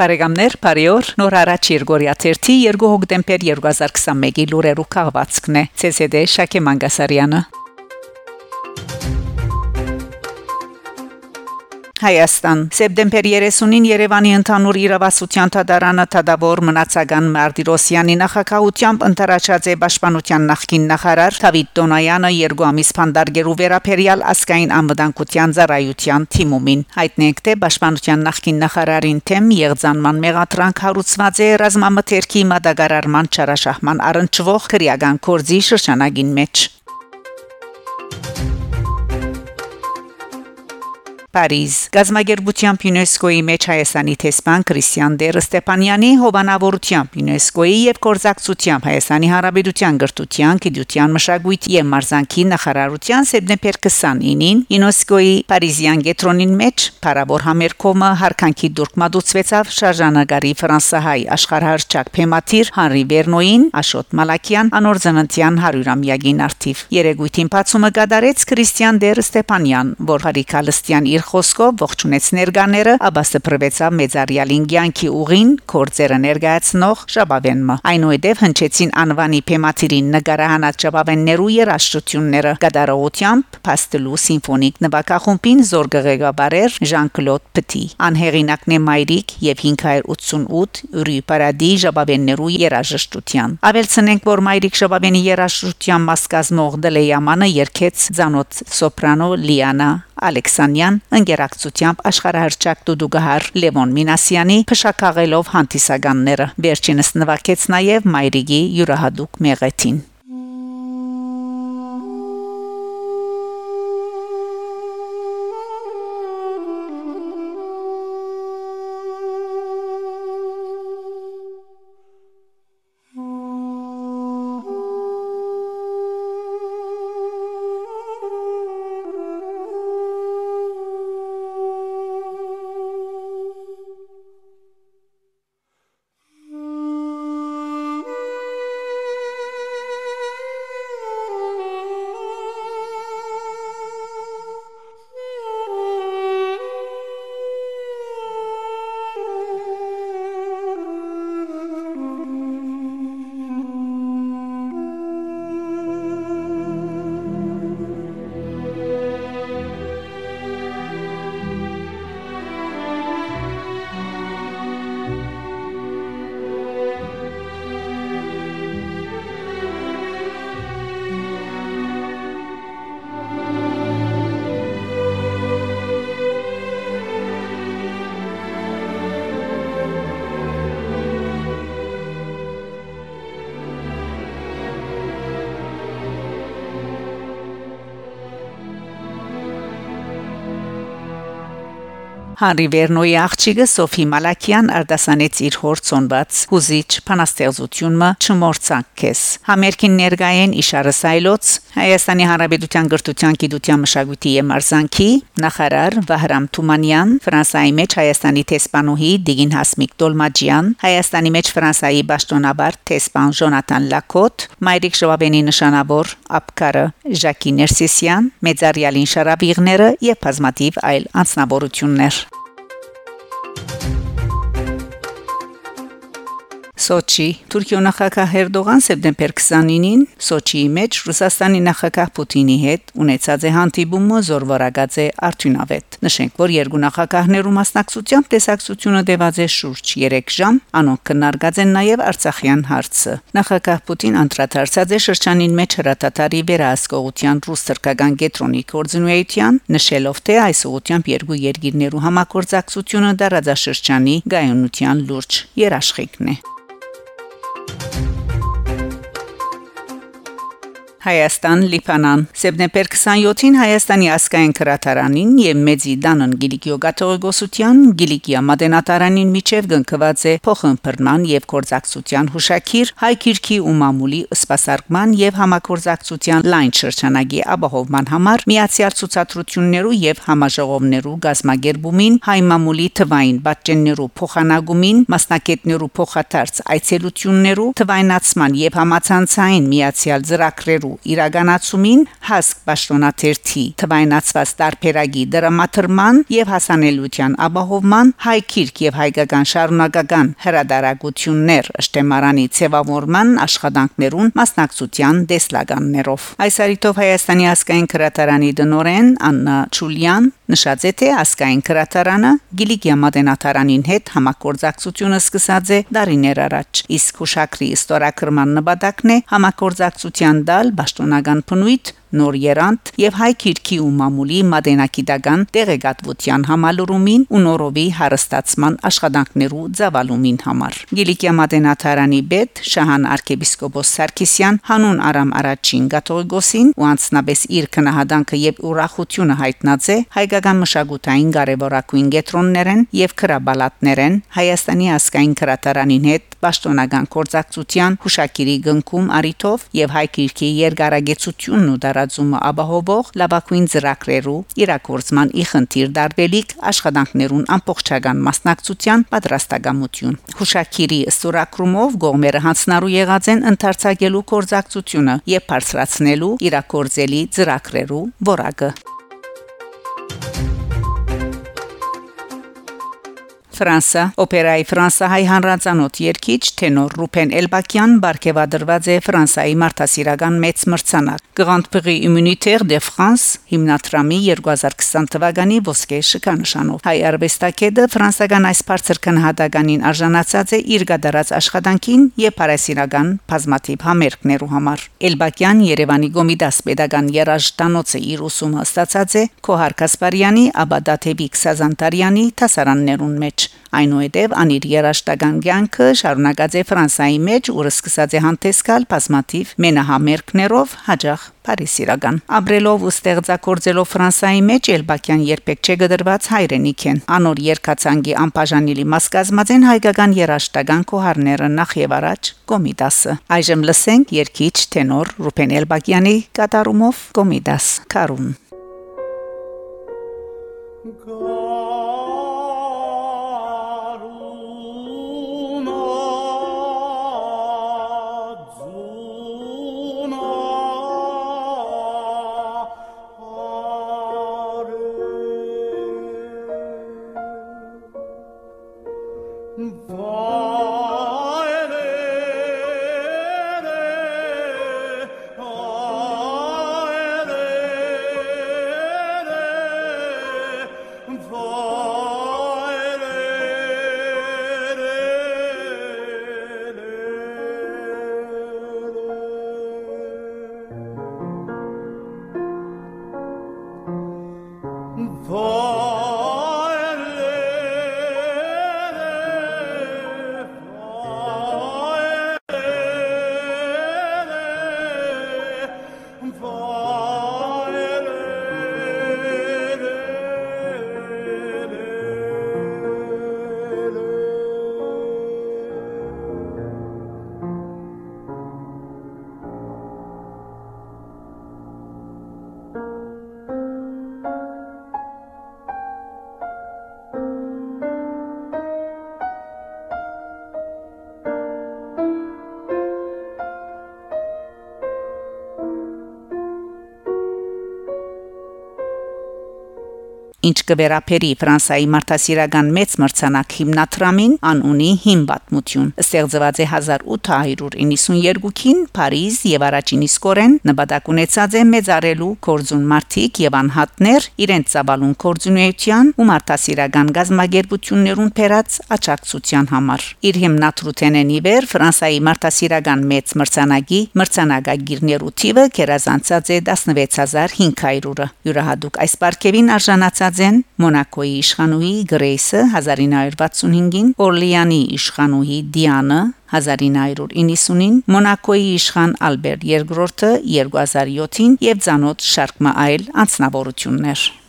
Բարեկամներ, բարիօր։ Նոր առաջ Երգորիա 1-ի 2 հոկտեմբեր 2021-ի լուրերու քաղվածքն է։ ՑՍԴ Շակե Մանգասարյանը Հայաստան Սեպտեմբեր 30-ին Երևանի ընդհանուր իրավասության թադարանը թադավոր մնացական Մարտիրոսյանի նախակահությամբ ընտրաչած է Պաշտպանության նախկին նախարար Դավիթ Տոնայանը երկու ամիս փանդարգերու վերապերյալ ասկային անվտանգության ծառայության թիմումին հայտնենք թե Պաշտպանության նախկին նախարարին թեմ եղձանման մեղադրանք հարուցված է ռազմամթերքի մատակարարման չարաշահման առնչվող քրեական կորձի շրջանագին մեջ Փարիզ Գազագերբությամբ ՅՈՒՆԵՍԿՕ-ի մեջ Հայաստանի տեսփան Քրիստիան Դեր Ստեփանյանի հովանավորությամբ ՅՈՒՆԵՍԿՕ-ի եւ կորզակցությամբ Հայաստանի Հանրապետության գրթության, գիտության, մշակույթի եւ մարզանկի նախարարության սեպտեմբեր 29-ին ՅՈՒՆԵՍԿՕ-ի Փարիզյան գետրոնին մեջ Փարավոր համերկոմը հարկանքի դուրք մատուցվեցավ շարժանագարի ֆրանսահայ աշխարհարչակ Փեմաթիր Հանրի Բերնոին Աշոտ Մալակյան անոր ծննդյան 100-ամյակին արդիվ Երեգույթին բացումը կատարեց Քրիստիան Դեր Ստեփանյան, որ Հարիկալստյան իր խոսքով ողջունեց ներկաները, ապա սփռվեցավ մեծարյալին ցանկի ուղին կորձերը ներկայացնող Շաբավենը։ Այնուհետև հնչեցին անվանի թեմատիրին նկարահանած Շաբավեններու երաժշտությունները գդարողությամբ Պաստելու սիմֆոնիկ նվագախումբին զորգղեկաբարեր Ժան-Կլոդ Պտի։ Անհերինակն է Մայրիկ եւ 588 Ուրի Պարադի Շաբավեններու երաժշտության։ Ավելցնենք, որ Մայրիկ Շաբավենի երաժշտության մաս կազմող Դլեյամանը երկեց ցանոթ սոպրանո Լիանա Ալեքսանյան ընկերակցությամբ աշխարհահռչակ դուդուգահար Լևոն Մինասյանի փշակաղելով հանդիսականները վերջինս նվագեց նաև Մայրիգի յուրահատուկ մեղեթին Հանրի Վերնոյի աղջիկը Սոֆի Մալակյան արտասանեց իր հորցոնված հուզիչ փանաստեղծությունը չմորցանք քես համերկին ներգայեն իշարը սայլոց Հայաստանի Հանրապետության գրթության, գիտության, մշակույթի եւ մարզանկի նախարար Վահրամ Թումանյան Ֆրանսայի մեջ Հայաստանի տեսփանուհի Դիգին Հասմիկ Տոլմաջյան Հայաստանի մեջ Ֆրանսայի ճշտոնաբար տեսփան Ժոնատան Լակոտ Մայրիկ Շոաբենի նշանավոր ապկարը Ժակի Ներսիսյան Մեծարյալին Շարավիղները եւ բազմատիվ այլ անձնավորություններ Սոչի Թուրքիո նախագահ Էրդողան սեպտեմբեր 29-ին Սոչիի մեջ Ռուսաստանի նախագահ Պուտինի հետ ունեցած է հանդիպումը զորվարակած է արդյունավետ։ Նշենք, որ երկու նախագահներու մասնակցությամբ տեսակցությունը տևած է շուրջ 3 ժամ, անոնք քննարկած են նաև Արցախյան հարցը։ Նախագահ Պուտին անդրադարձած է շրջանին մեջ հրատատարի վերահսկողության ռուս-թրկական գետրոնի կորձունեության, նշելով թե այս ուղությամբ երկու երկիրներու համագործակցությունը դարաձաշրջանի գայունության լուրջ երաշխիքն է։ Հայաստան Լիբանան սեպտեմբեր 27-ին Հայաստանի ասկային քրատարանին եւ Մեծի Դանոն Գիլիկիո Գաթողիկոսության Գիլիկիա Մադենատարանին միջև գնկված է փոխըմբռնման եւ կորզակցության հուշակիր հայ քիրքի ու մամուլի սպասարկման եւ համակորզակցության լայն շրջանագի ապահովման համար միացյալ ցուցադրություններու եւ համաժողովներու գազմագերբումին հայ մամուլի թվային բաժններու փոխանագումին մասնակետներու փոխադարձ այցելություններու թվայնացման եւ համացանցային միացյալ ծրագրերու ծրագրերու իրականացումին հասկ պաշտոնաթերթի թվայնացված տարբերակի դրամատրման եւ հասանելիության ապահովման հայ քիրք եւ հայկական շարունակական հրադարագություններ ըշտեմարանի ցևավորման աշխատանքներուն մասնակցության դեսլականներով այս արիտով Հայաստանի ասկային քրատարանի դնորեն Աննա Չուլյան նշած է թե ասկային քրատարանը Գիլիգիա մատենաթարանին հետ համակորձակցությունը սկսած է դարիներ առաջ իսկ հուշակրի ստորակրման նպատակն է համակորձակցության դալ պաշտոնական փնույթ նոր երանտ եւ հայ քիրքի ու մամուլի մադենակիդական տեղեկատվության համալուրումին ու նորովի հարստացման աշխատանքներու ծավալումին համար Գիլիկիա մադենաթարանի բեդ Շահան arczepiskopos Սարգսյան հանուն Արամ առաջին Գաթողիկոսին ու անցնաբես իր քնահանդանքը եւ ուրախությունը հայտնած է հայկական մշակութային կարևորակույն գետրոններեն եւ քրաբալատներեն Հայաստանի ասկային քրատարանին հետ պաշտոնական կորցակցության հուշակիրի գնքում արիթով եւ հայ քիրքի երկարագեցությունն ու դար տարածումը ապահովող լավագույն ծրագրերու իրակորձման ի խնդիր դարբելիք աշխատանքներուն ամբողջական մասնակցության պատրաստակամություն հուշակիրի ստորակրումով գողմերը հանցնարու եղած են ընդարձակելու կորձակցությունը եւ բարձրացնելու իրակորձելի ծրագրերու որակը Ֆրանսա օպերայի ֆրանսահայ հանրացանոթ երկիչ տենոր Ռուփեն Էլբակյան բարգեւադրված է Ֆրանսայի մարդասիրական մեծ մրցանակ Grand Prix Humanitaire de France հիմնադրամի 2020 թվականի ոսկե շքանշանով հայ արվեստագետը ֆրանսական այս բարձր քնահատականին արժանացած է իր գդարած աշխատանքին եւ parasiragan բազմաթիվ համերգներու համար Էլբակյան Երևանի Գոմիդաս pedagogan երաժշտանոցը իր ուսումը ստացած է Քոհար Կասպարյանի Աբադաթեվի Քսազանտարյանի տասարաններուն մեջ Այնուհետև անիր երաշտական ցանկը շարունակած է Ֆրանսայի մեջ, որը սկսած է հանդեսկալ բազմաթիվ մենահամերկներով հաջող Փարիսիրական Աբրելով ու ստեղծագործելով Ֆրանսայի մեջ Էլբակյան երբեք չգդրված հայրենիք են անոր երկացանգի անբաժանելի մաս կազմած են հայկական երաշտական կոհարները նախ եւ առաջ Կոմիդասը այժմ լսենք երկիչ տենոր Ռուփեն Էլբակյանի կատարումով Կոմիդաս Կարուն important for Ինչ կվերապերի Ֆրանսայի մարդասիրական մեծ մրցանակ հիմնադրամին անունի հիմ պատմություն ստեղծված է 1892-ին Փարիզ եւ առաջին իսկորեն նպատակ ունեցած է մեծարելու կորձուն մարտիկ եւ անհատներ իրենց ցավալուն կորձունեության ու մարդասիրական գազագերբություններուն փերած աճակցության համար իր հիմնադրութենեն իվեր Ֆրանսայի մարդասիրական մեծ մրցանակի մրցանակագիրներու թիվը կերազանցած է 16500-ը յուրահատուկ այս պարգևին արժանացած ստեղծած են Մոնակոյի իշխանուհի Գրեյսը 1965-ին, Օրլիանի իշխանուհի Դիանը 1990-ին, Մոնակոյի իշխան Ալբերտ II-ը 2007-ին եւ ցանոթ շարք այլ անձնավորություններ։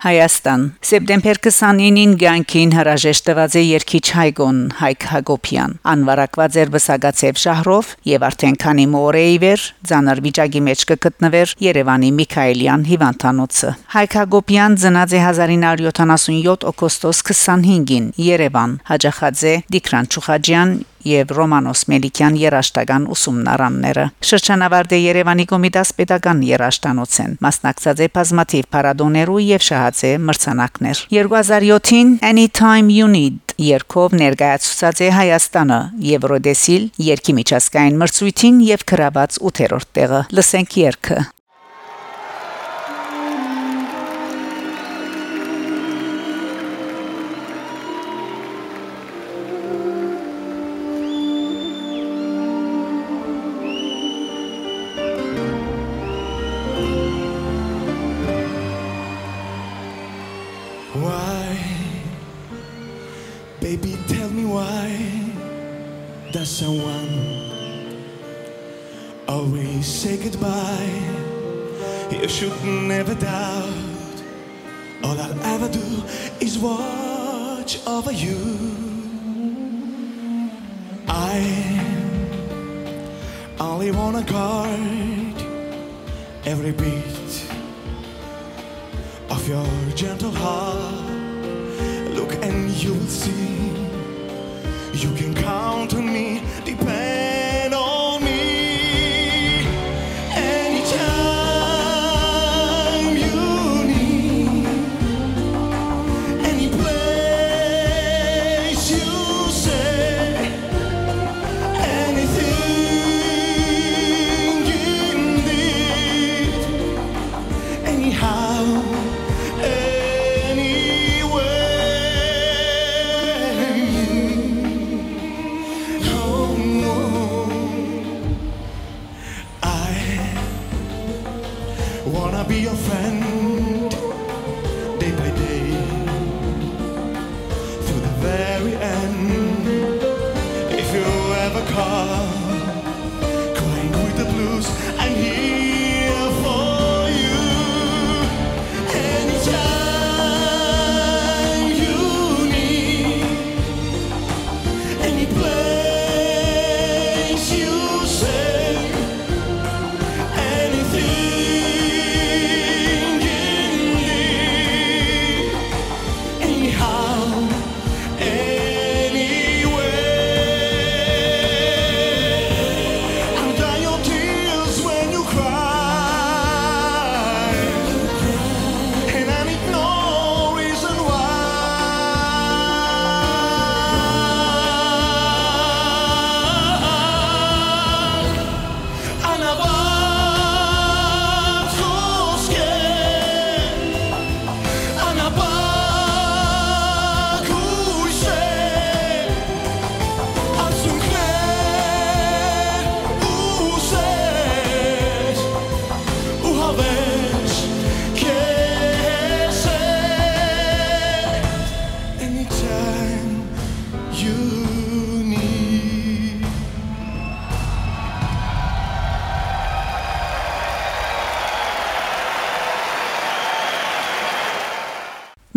Հայաստան Սեպտեմբեր 29-ին Գյանքին հրաժեշտ տված է երկիչ Հայգոն Հայկ Հակոբյան անվարակված էր Բսագացեվ շահրով եւ արդեն քանի մորեի վեր ցաներ վիճակի մեջ կգտնվեր Երևանի Միքայելյան հիվանդանոցը Հայկ Հակոբյան ծնած է 1977 օգոստոս 25-ին Երևան հաջախած է Դիկրան Չուխաջյան եւ Ռոմանոս Մելիքյան երաշտական ուսումնարանները։ Շրջանավարտ է Երևանի Կոմիտաս Պետական երաշտանոցեն։ Մասնակցած է բազմաթիվ փառատոներու եւ շահացե մրցանակներ։ 2007-ին Anytime You Need երկով ներկայացուցած է Հայաստանը Եվրոդեսիլ երկի միջազգային մրցույթին եւ գրաված 8-րդ տեղը։ Լսենք երկը։ All I'll ever do is watch over you. I only wanna guard every beat of your gentle heart. Look and you will see. You can count on me, depend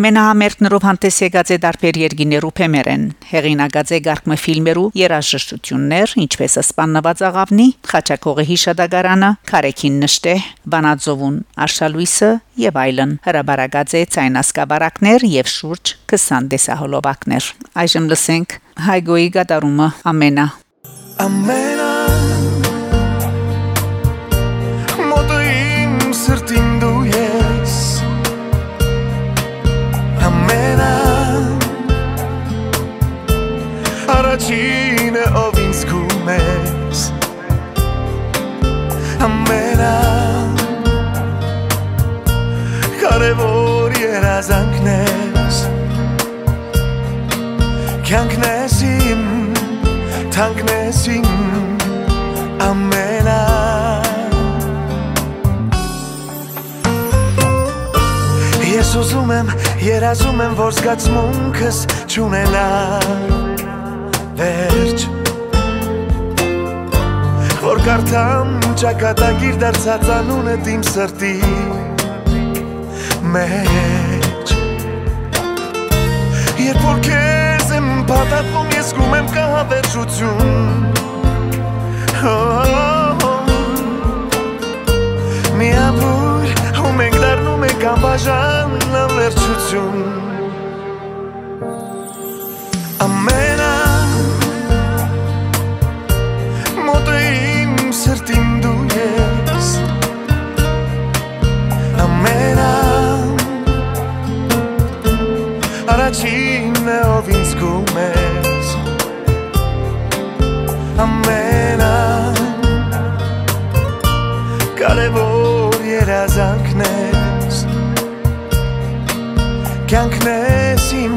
Մենահամերգներով հանդես եկած է դարբեր երկիներու փեմերեն, հեղինակած է գարկմը ֆիլմերու երաժշտություններ, ինչպես Սպաննված աղավնի, Խաչակողի հիշադակարանը, Քարեկին նշտե, Վանաձովուն, Արշալույսը եւ այլն։ Հրաբարակած է ցայնասկաբարակներ եւ շուրջ 20 դեսահոլովակներ։ Այժմ լսենք Հայգոյի գդարումը ամենա Ամենա Կարևոր երազանքն ես Կյանքն ես իմ թանկնես իմ ամենա Ես ուզում եմ, երազում եմ, որ զգացմունքս չունենա վերջ Որ կարդամ ճակատագիր դարձած անունը իմ սրտի մեջ Երբ որ քեզ եմ պատատվում ես գում եմ կա հավերժություն Մի ամուր ու մենք դառնում ենք անբաժան ամերջություն Ամենա կարևոր երազանքնես կյանքնես իմ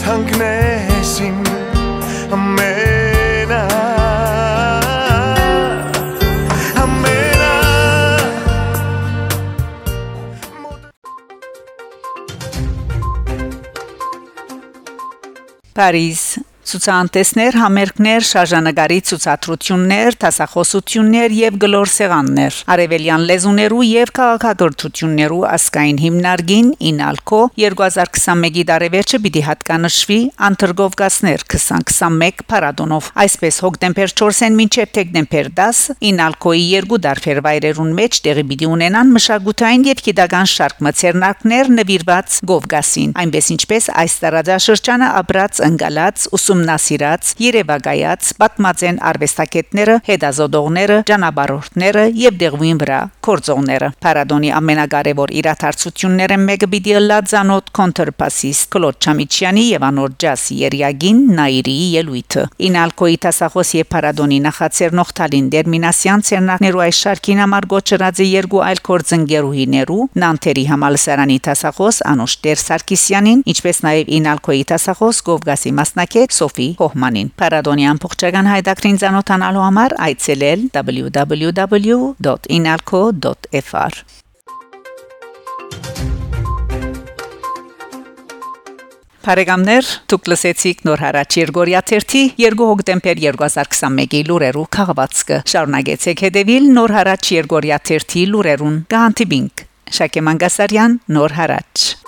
թանկնես իմ ամենան ամենան Փարիզ Ցուցանտեսներ, համերգներ, շարժանագարի ցուցադրություններ, տասախոսություններ եւ գլոր սեղաններ։ Արևելյան լեզուներու եւ քաղաքագործություններու ասկային հիմնարկին Ինալկո 2021-ի դարեվերջը պիտի հատկանշվի անտրգովգասներ 2021 փարադոնով։ Այսպես հոկտեմբեր 4-ին մինչև դեկտեմբեր 10 Ինալկոյի երկու դարբեր վայրերուն մեջ տեղի պիտի ունենան մշակութային եւ գիտական շարք մցերնակներ նվիրված Գովգասին։ Այնպես ինչպես այս տարածաշրջանը ապրած ընկալած ուսումնասիրած, երևակայած, պատմածեն արվեստագետները, հետազոտողները, ճանապարհորդները եւ դեղույն վրա կորձողները։ Պարադոնի ամենակարևոր իրադարձությունները մեկը պիտի լածանոտ կոնտրբասիստ Կլոդ Չամիչյանի եւ անոր ջազ երիագին Նաիրի ելույթը։ Ինալկոյի տասախոս եւ Պարադոնի նախաձեռնող Թալին Դերմինասյան ցերնակներու այս շարքին համար գոչրած է երկու այլ կորձընկերուհիներու Նանտերի համալսարանի տասախոս Անուշ Տեր Սարգսյանին, ինչպես նաեւ Ինալկոյի տասախոս Գովգասի մասնակետ Սոֆի Հոհմանին։ Պարադոնյան փոխչական հայտակրին ցանոթանալու համար այցելել www.inalco.fr Փարեգամներ դուք լսեցիք նոր հարաճ Երգորիա 3 2 հոկտեմբեր 2021-ի լուրերու քաղվածքը շարունակեցեք հետևել նոր հարաճ Երգորիա 3 լուրերուն գանտիբինգ Շակե Մանգասարյան նոր հարաճ